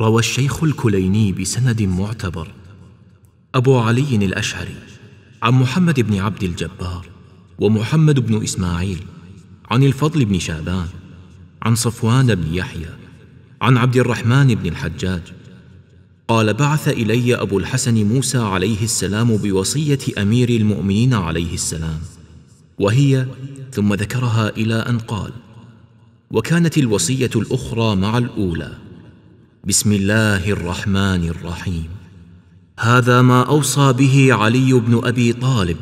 روى الشيخ الكليني بسند معتبر. أبو علي الأشعري عن محمد بن عبد الجبار ومحمد بن إسماعيل عن الفضل بن شابان عن صفوان بن يحيى عن عبد الرحمن بن الحجاج. قال بعث إلي أبو الحسن موسى عليه السلام بوصية أمير المؤمنين عليه السلام وهي ثم ذكرها إلى أن قال وكانت الوصية الأخرى مع الأولى. بسم الله الرحمن الرحيم. هذا ما أوصى به علي بن أبي طالب.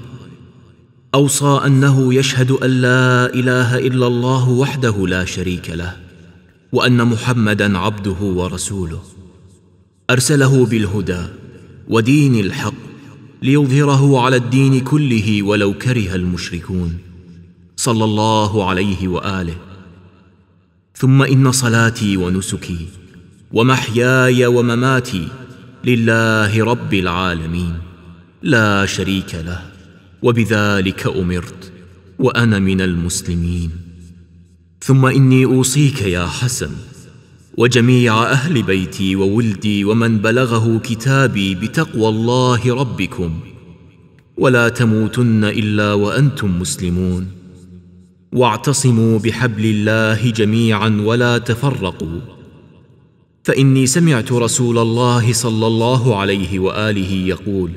أوصى أنه يشهد أن لا إله إلا الله وحده لا شريك له وأن محمدا عبده ورسوله. أرسله بالهدى ودين الحق ليظهره على الدين كله ولو كره المشركون. صلى الله عليه وآله. ثم إن صلاتي ونسكي. ومحياي ومماتي لله رب العالمين لا شريك له وبذلك أمرت وأنا من المسلمين. ثم إني أوصيك يا حسن وجميع أهل بيتي وولدي ومن بلغه كتابي بتقوى الله ربكم. ولا تموتن إلا وأنتم مسلمون. واعتصموا بحبل الله جميعا ولا تفرقوا. فإني سمعت رسول الله صلى الله عليه وآله يقول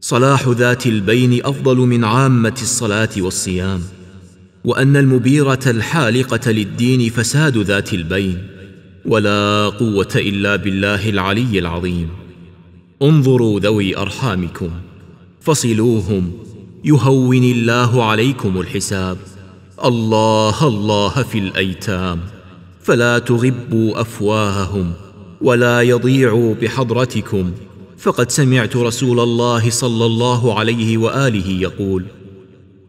صلاح ذات البين أفضل من عامة الصلاة والصيام وأن المبيرة الحالقة للدين فساد ذات البين ولا قوة إلا بالله العلي العظيم. انظروا ذوي أرحامكم فصلوهم يهون الله عليكم الحساب الله الله في الأيتام. فلا تغبوا أفواههم ولا يضيعوا بحضرتكم. فقد سمعت رسول الله صلى الله عليه وآله يقول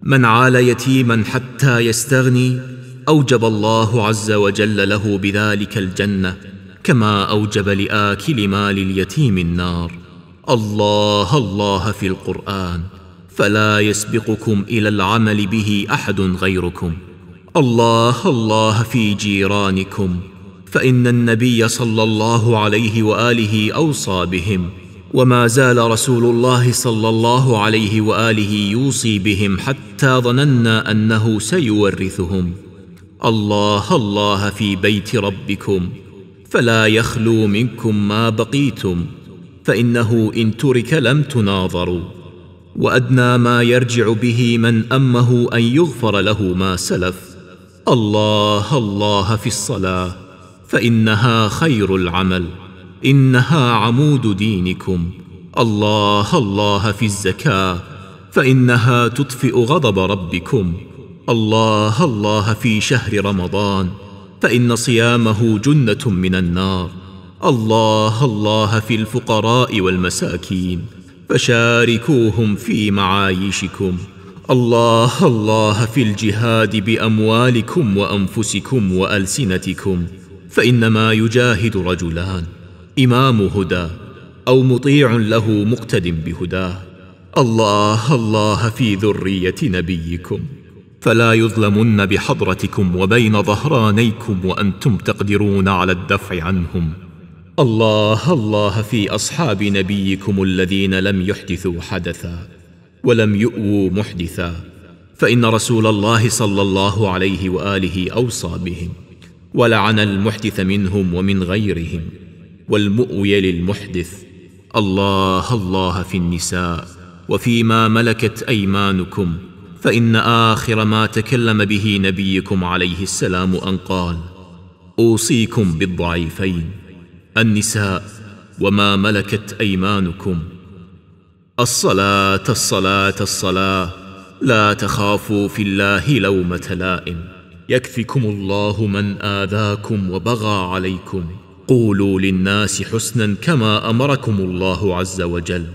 من عال يتيما حتى يستغني أوجب الله عز وجل له بذلك الجنة كما أوجب لآكل مال اليتيم النار. الله الله في القرآن. فلا يسبقكم إلى العمل به أحد غيركم. الله الله في جيرانكم فإن النبي صلى الله عليه وآله أوصى بهم وما زال رسول الله صلى الله عليه وآله يوصي بهم حتى ظننا أنه سيورثهم. الله الله في بيت ربكم فلا يخلو منكم ما بقيتم فإنه إن ترك لم تناظروا. وأدنى ما يرجع به من أمه أن يغفر له ما سلف. الله الله في الصلاة فإنها خير العمل. إنها عمود دينكم. الله الله في الزكاة فإنها تطفئ غضب ربكم. الله الله في شهر رمضان فإن صيامه جنة من النار. الله الله في الفقراء والمساكين فشاركوهم في معايشكم. الله الله في الجهاد بأموالكم وأنفسكم وألسنتكم فإنما يجاهد رجلان إمام هدى أو مطيع له مقتد بهداه الله الله في ذرية نبيكم فلا يظلمن بحضرتكم وبين ظهرانيكم وأنتم تقدرون على الدفع عنهم. الله الله في أصحاب نبيكم الذين لم يحدثوا حدثا. ولم يؤووا محدثا فإن رسول الله صلى الله عليه وآله أوصى بهم ولعن المحدث منهم ومن غيرهم والمؤوي للمحدث الله الله في النساء وفيما ملكت أيمانكم فإن آخر ما تكلم به نبيكم عليه السلام أن قال أوصيكم بالضعيفين النساء وما ملكت أيمانكم الصلاة الصلاة الصلاة. لا تخافوا في الله لومة لائم. يكفكم الله من آذاكم وبغى عليكم. قولوا للناس حسنا كما أمركم الله عز وجل.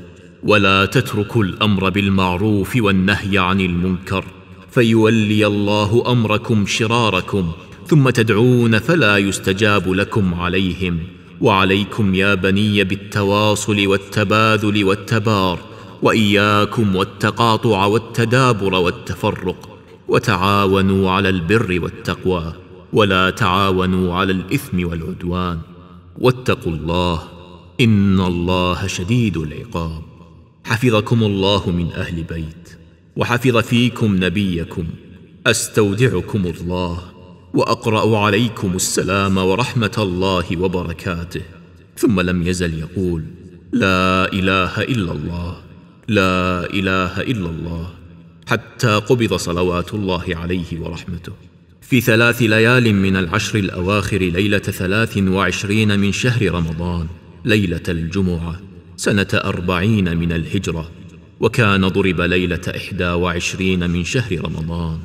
ولا تتركوا الأمر بالمعروف والنهي عن المنكر. فيولي الله أمركم شراركم ثم تدعون فلا يستجاب لكم عليهم. وعليكم يا بني بالتواصل والتباذل والتبار. وإياكم والتقاطع والتدابر والتفرق وتعاونوا على البر والتقوى ولا تعاونوا على الإثم والعدوان. واتقوا الله إن الله شديد العقاب. حفظكم الله من أهل بيت وحفظ فيكم نبيكم. أستودعكم الله وأقرأ عليكم السلام ورحمة الله وبركاته. ثم لم يزل يقول لا إله إلا الله. لا إله إلا الله حتى قبض صلوات الله عليه ورحمته. في ثلاث ليال من العشر الأواخر ليلة ثلاث وعشرين من شهر رمضان ليلة الجمعة سنة أربعين من الهجرة وكان ضرب ليلة إحدى وعشرين من شهر رمضان.